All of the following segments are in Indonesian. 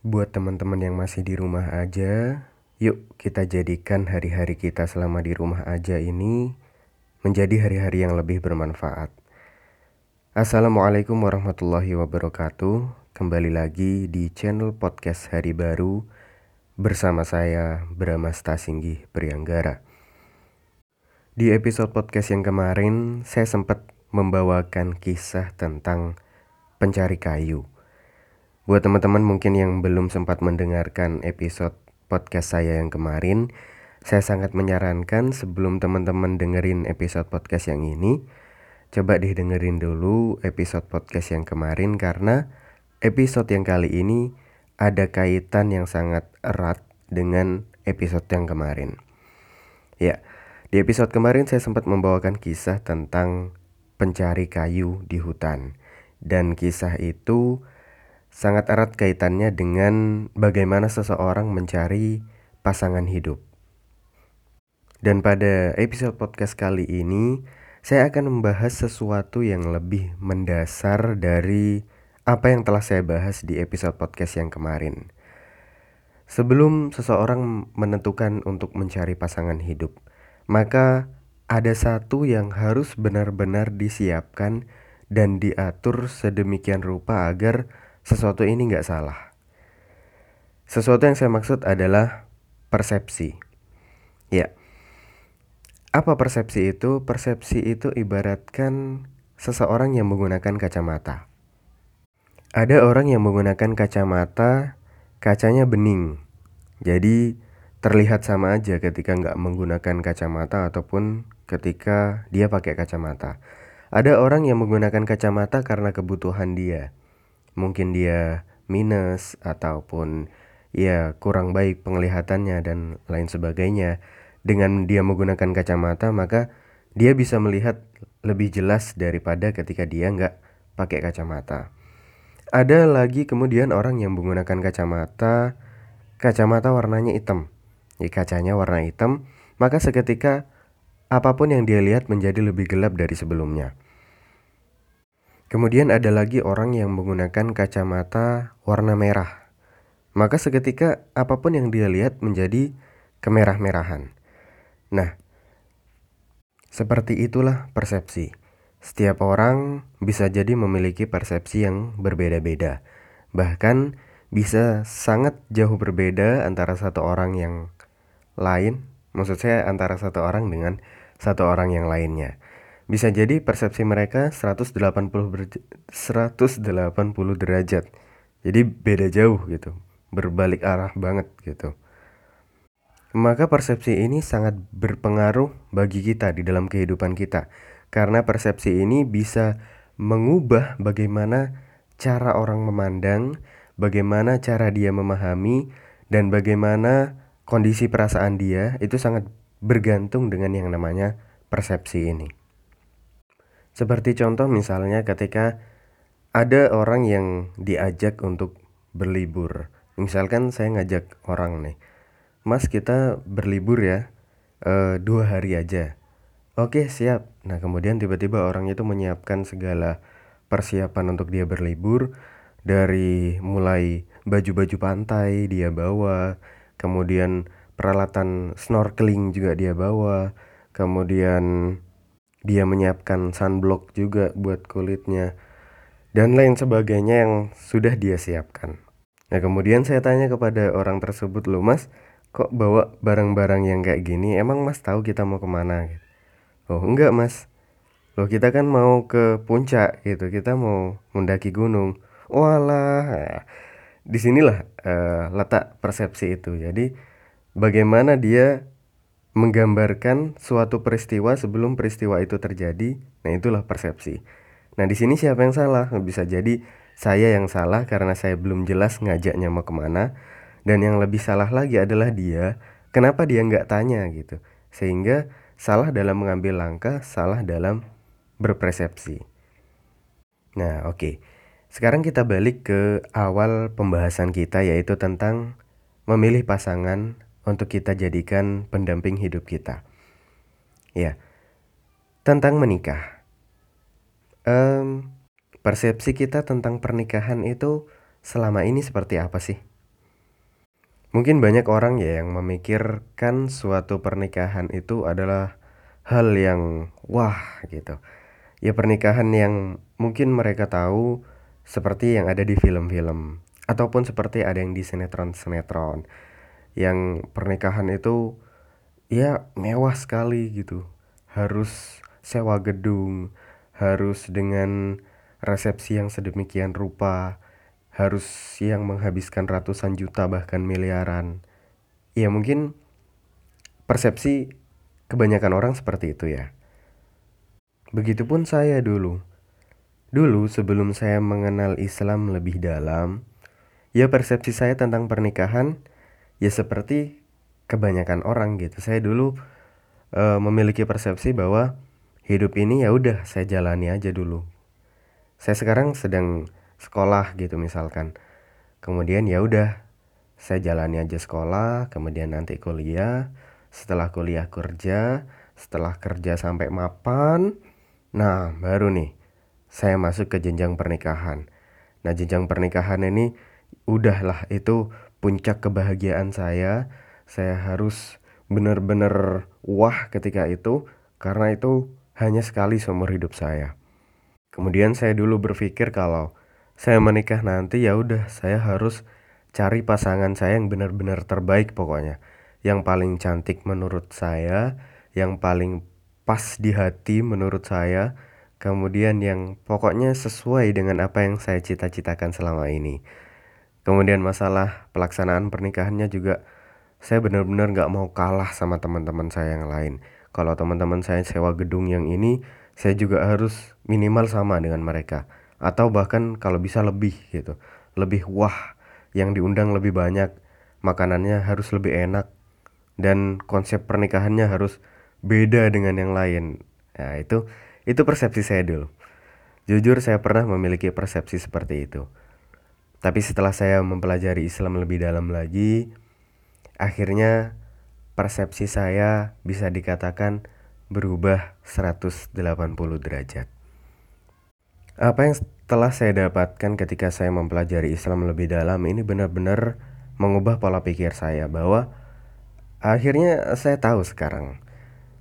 Buat teman-teman yang masih di rumah aja, yuk kita jadikan hari-hari kita selama di rumah aja ini menjadi hari-hari yang lebih bermanfaat. Assalamualaikum warahmatullahi wabarakatuh. Kembali lagi di channel podcast Hari Baru bersama saya Brahma Stasinggi Prianggara. Di episode podcast yang kemarin, saya sempat membawakan kisah tentang pencari kayu. Buat teman-teman mungkin yang belum sempat mendengarkan episode podcast saya yang kemarin, saya sangat menyarankan sebelum teman-teman dengerin episode podcast yang ini, coba deh dengerin dulu episode podcast yang kemarin karena episode yang kali ini ada kaitan yang sangat erat dengan episode yang kemarin. Ya, di episode kemarin saya sempat membawakan kisah tentang pencari kayu di hutan. Dan kisah itu sangat erat kaitannya dengan bagaimana seseorang mencari pasangan hidup. Dan pada episode podcast kali ini, saya akan membahas sesuatu yang lebih mendasar dari apa yang telah saya bahas di episode podcast yang kemarin. Sebelum seseorang menentukan untuk mencari pasangan hidup, maka ada satu yang harus benar-benar disiapkan dan diatur sedemikian rupa agar sesuatu ini nggak salah. Sesuatu yang saya maksud adalah persepsi. Ya, apa persepsi itu? Persepsi itu ibaratkan seseorang yang menggunakan kacamata. Ada orang yang menggunakan kacamata, kacanya bening. Jadi terlihat sama aja ketika nggak menggunakan kacamata ataupun ketika dia pakai kacamata. Ada orang yang menggunakan kacamata karena kebutuhan dia mungkin dia minus ataupun ya kurang baik penglihatannya dan lain sebagainya. Dengan dia menggunakan kacamata maka dia bisa melihat lebih jelas daripada ketika dia nggak pakai kacamata. Ada lagi kemudian orang yang menggunakan kacamata kacamata warnanya hitam. Ya kacanya warna hitam maka seketika apa pun yang dia lihat menjadi lebih gelap dari sebelumnya Kemudian ada lagi orang yang menggunakan kacamata warna merah. Maka seketika apa pun yang dia lihat menjadi kemerah-merahan. Nah, seperti itulah persepsi. Setiap orang bisa jadi memiliki persepsi yang berbeda-beda. Bahkan bisa sangat jauh berbeda antara satu orang yang lain, maksud saya antara satu orang dengan satu orang yang lainnya. Bisa jadi persepsi mereka 180 180 derajat. Jadi beda jauh gitu. Berbalik arah banget gitu. Maka persepsi ini sangat berpengaruh bagi kita di dalam kehidupan kita. Karena persepsi ini bisa mengubah bagaimana cara orang memandang, bagaimana cara dia memahami, dan bagaimana kondisi perasaan dia itu sangat bergantung dengan yang namanya persepsi ini. Seperti contoh misalnya ketika ada orang yang diajak untuk berlibur. Misalkan saya ngajak orang nih, Mas kita berlibur ya, e, dua hari aja. Oke siap. Nah kemudian tiba-tiba orang itu menyiapkan segala persiapan untuk dia berlibur dari mulai baju-baju pantai dia bawa, kemudian peralatan snorkeling juga dia bawa, kemudian dia menyiapkan sunblock juga buat kulitnya. Dan lain sebagainya yang sudah dia siapkan. Nah kemudian saya tanya kepada orang tersebut loh mas kok bawa barang-barang yang kayak gini? Emang mas tahu kita mau ke mana. Oh enggak mas. Loh kita kan mau ke puncak gitu. Kita mau mendaki gunung. Walah. Di sinilah uh, letak persepsi itu. Jadi bagaimana dia menggambarkan suatu peristiwa sebelum peristiwa itu terjadi. Nah, itulah persepsi. Nah, di sini siapa yang salah? Bisa jadi saya yang salah karena saya belum jelas ngajaknya mau ke mana. Dan yang lebih salah lagi adalah dia, kenapa dia nggak tanya gitu. Sehingga salah dalam mengambil langkah, salah dalam berpersepsi. Nah, oke. Okay. Sekarang kita balik ke awal pembahasan kita yaitu tentang memilih pasangan untuk kita jadikan pendamping hidup kita. Ya, tentang menikah. Um, persepsi kita tentang pernikahan itu selama ini seperti apa sih? Mungkin banyak orang ya yang memikirkan suatu pernikahan itu adalah hal yang wah gitu. Ya pernikahan yang mungkin mereka tahu seperti yang ada di film-film ataupun seperti ada yang di sinetron-sinetron. Yang pernikahan itu ya mewah sekali gitu. Harus sewa gedung, harus dengan resepsi yang sedemikian rupa harus yang menghabiskan ratusan juta bahkan miliaran. Ya mungkin persepsi kebanyakan orang seperti itu ya. Begitupun saya dulu. Dulu sebelum saya mengenal Islam lebih dalam, ya persepsi saya tentang pernikahan ya seperti kebanyakan orang gitu. Saya dulu uh, memiliki persepsi bahwa hidup ini ya udah saya jalani aja dulu. Saya sekarang sedang sekolah gitu misalkan kemudian ya udah saya jalani aja sekolah kemudian nanti kuliah setelah kuliah kerja setelah kerja sampai mapan nah baru nih saya masuk ke jenjang pernikahan nah jenjang pernikahan ini udahlah itu puncak kebahagiaan saya saya harus benar-benar wah ketika itu karena itu hanya sekali seumur hidup saya kemudian saya dulu berpikir kalau saya menikah nanti ya udah saya harus cari pasangan saya yang benar-benar terbaik pokoknya. Yang paling cantik menurut saya, yang paling pas di hati menurut saya, kemudian yang pokoknya sesuai dengan apa yang saya cita-citakan selama ini. Kemudian masalah pelaksanaan pernikahannya juga saya benar-benar gak mau kalah sama teman-teman saya yang lain. Kalau teman-teman saya sewa gedung yang ini, saya juga harus minimal sama dengan mereka. Atau bahkan kalau bisa lebih gitu lebih wah yang diundang lebih banyak makanannya harus lebih enak dan konsep pernikahannya harus beda dengan yang lain. Ya itu itu persepsi saya dulu. Jujur saya pernah memiliki persepsi seperti itu tapi setelah saya mempelajari Islam lebih dalam lagi akhirnya persepsi saya bisa dikatakan berubah 180 derajat apa yang telah saya dapatkan ketika saya mempelajari Islam lebih dalam ini benar-benar mengubah pola pikir saya bahwa akhirnya saya tahu sekarang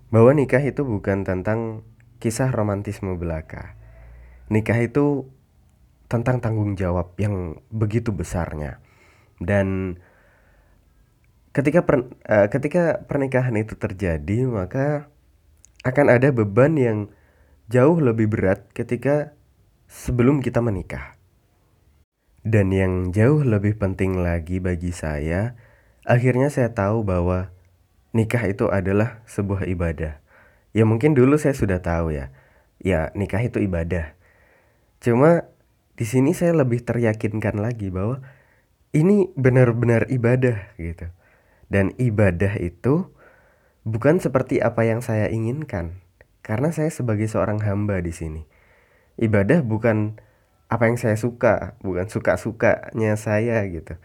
bahwa nikah itu bukan tentang kisah romantisme belaka. Nikah itu tentang tanggung jawab yang begitu besarnya. Dan ketika per, uh, ketika pernikahan itu terjadi, maka akan ada beban yang jauh lebih berat ketika sebelum kita menikah. Dan yang jauh lebih penting lagi bagi saya, akhirnya saya tahu bahwa nikah itu adalah sebuah ibadah. Ya mungkin dulu saya sudah tahu ya. Ya, nikah itu ibadah. Cuma di sini saya lebih teryakinkan lagi bahwa ini benar-benar ibadah gitu. Dan ibadah itu bukan seperti apa yang saya inginkan. Karena saya sebagai seorang hamba di sini ibadah bukan apa yang saya suka, bukan suka-sukanya saya gitu.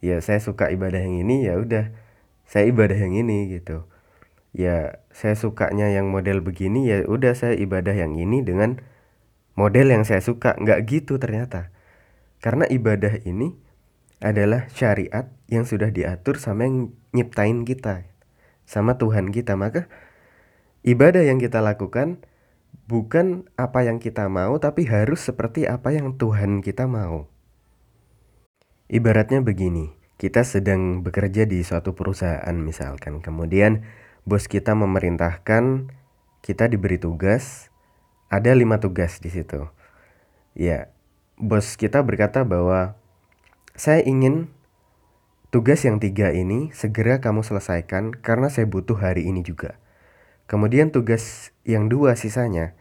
Ya saya suka ibadah yang ini ya udah saya ibadah yang ini gitu. Ya saya sukanya yang model begini ya udah saya ibadah yang ini dengan model yang saya suka. Nggak gitu ternyata. Karena ibadah ini adalah syariat yang sudah diatur sama yang nyiptain kita. Sama Tuhan kita. Maka ibadah yang kita lakukan bukan apa yang kita mau, tapi harus seperti apa yang Tuhan kita mau. Ibaratnya begini, kita sedang bekerja di suatu perusahaan misalkan, kemudian bos kita memerintahkan kita diberi tugas, ada lima tugas di situ. Ya, bos kita berkata bahwa saya ingin tugas yang tiga ini segera kamu selesaikan karena saya butuh hari ini juga. Kemudian tugas yang dua sisanya,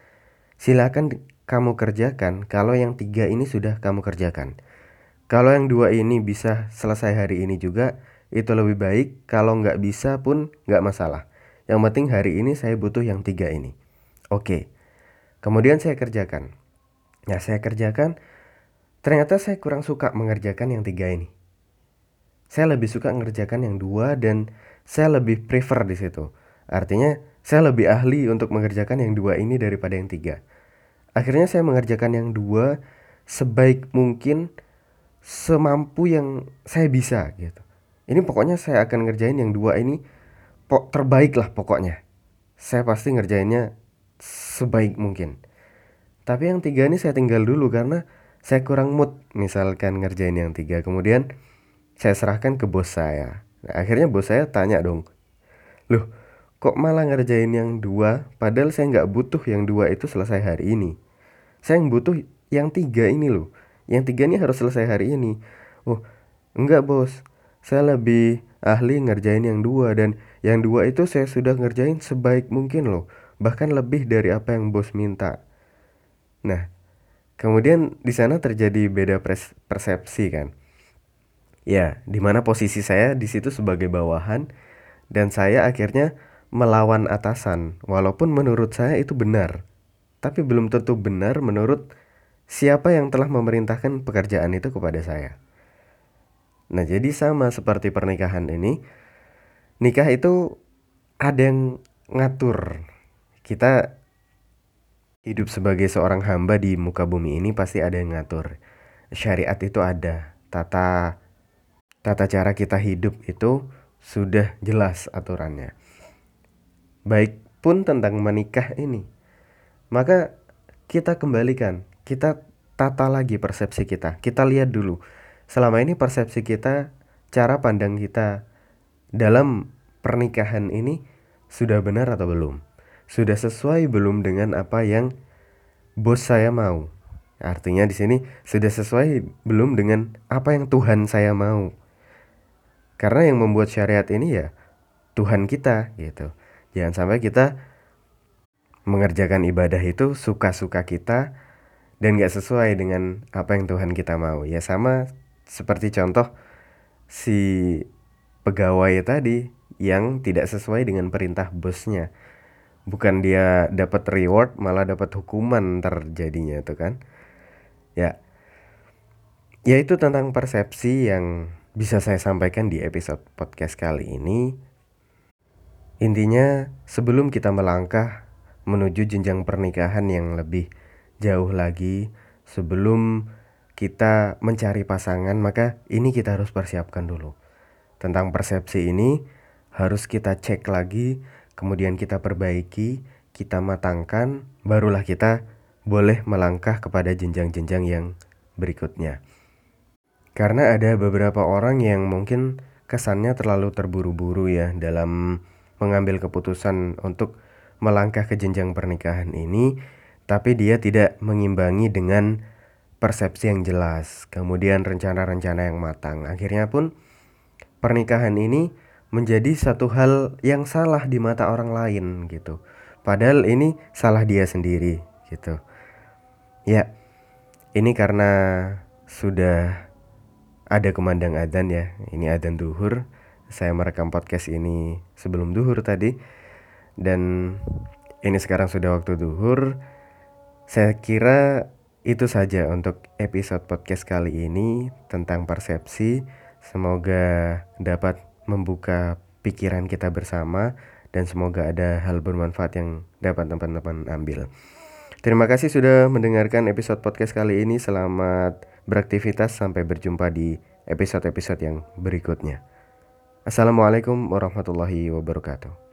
silakan kamu kerjakan kalau yang tiga ini sudah kamu kerjakan. Kalau yang dua ini bisa selesai hari ini juga, itu lebih baik. Kalau nggak bisa pun nggak masalah. Yang penting hari ini saya butuh yang tiga ini. Oke, kemudian saya kerjakan. Ya saya kerjakan, ternyata saya kurang suka mengerjakan yang tiga ini. Saya lebih suka mengerjakan yang dua dan saya lebih prefer di situ. Artinya saya lebih ahli untuk mengerjakan yang dua ini daripada yang tiga. Akhirnya saya mengerjakan yang dua sebaik mungkin semampu yang saya bisa gitu. ini pokoknya saya akan ngerjain yang dua ini terbaik lah pokoknya saya pasti ngerjainnya sebaik mungkin. Tapi yang tiga ini saya tinggal dulu karena saya kurang mood misalkan ngerjain yang tiga. Kemudian saya serahkan ke bos saya. Nah, akhirnya bos saya tanya dong loh kok malah ngerjain yang dua padahal saya nggak butuh yang dua itu selesai hari ini? Saya yang butuh yang tiga ini loh. Yang tiga ini harus selesai hari ini. Oh enggak bos. Saya lebih ahli ngerjain yang dua dan yang dua itu saya sudah ngerjain sebaik mungkin loh bahkan lebih dari apa yang bos minta. Nah kemudian di sana terjadi beda persepsi kan. Ya di mana posisi saya di situ sebagai bawahan dan saya akhirnya melawan atasan. Walaupun menurut saya itu benar tapi belum tentu benar menurut siapa yang telah memerintahkan pekerjaan itu kepada saya. Nah, jadi sama seperti pernikahan ini, nikah itu ada yang ngatur. Kita hidup sebagai seorang hamba di muka bumi ini pasti ada yang ngatur. Syariat itu ada, tata tata cara kita hidup itu sudah jelas aturannya. Baik pun tentang menikah ini. Maka kita kembalikan, kita tata lagi persepsi kita. Kita lihat dulu selama ini persepsi kita, cara pandang kita dalam pernikahan ini sudah benar atau belum? Sudah sesuai belum dengan apa yang bos saya mau? Artinya di sini sudah sesuai belum dengan apa yang Tuhan saya mau? Karena yang membuat syariat ini ya Tuhan kita gitu. Jangan sampai kita mengerjakan ibadah itu suka-suka kita dan gak sesuai dengan apa yang Tuhan kita mau. Ya sama seperti contoh si pegawai tadi yang tidak sesuai dengan perintah bosnya. Bukan dia dapat reward malah dapat hukuman terjadinya itu kan. Ya. Ya itu tentang persepsi yang bisa saya sampaikan di episode podcast kali ini. Intinya sebelum kita melangkah menuju jenjang pernikahan yang lebih jauh lagi, sebelum kita mencari pasangan, maka ini kita harus persiapkan dulu. Tentang persepsi ini harus kita cek lagi, kemudian kita perbaiki, kita matangkan, barulah kita boleh melangkah kepada jenjang-jenjang yang berikutnya. Karena ada beberapa orang yang mungkin kesannya terlalu terburu-buru ya dalam mengambil keputusan untuk melangkah ke jenjang pernikahan ini, tapi dia tidak mengimbangi dengan persepsi yang jelas, kemudian rencana-rencana yang matang. Akhirnya pun pernikahan ini menjadi satu hal yang salah di mata orang lain gitu. Padahal ini salah dia sendiri gitu. Ya, ini karena sudah ada kemandang adzan ya. Ini adzan duhur. Saya merekam podcast ini sebelum duhur tadi. Dan ini sekarang sudah waktu duhur. Saya kira itu saja untuk episode podcast kali ini tentang persepsi. Semoga dapat membuka pikiran kita bersama dan semoga ada hal bermanfaat yang dapat teman-teman ambil. Terima kasih sudah mendengarkan episode podcast kali ini. Selamat beraktivitas sampai berjumpa di episode-episode yang berikutnya. Assalamualaikum warahmatullahi wabarakatuh.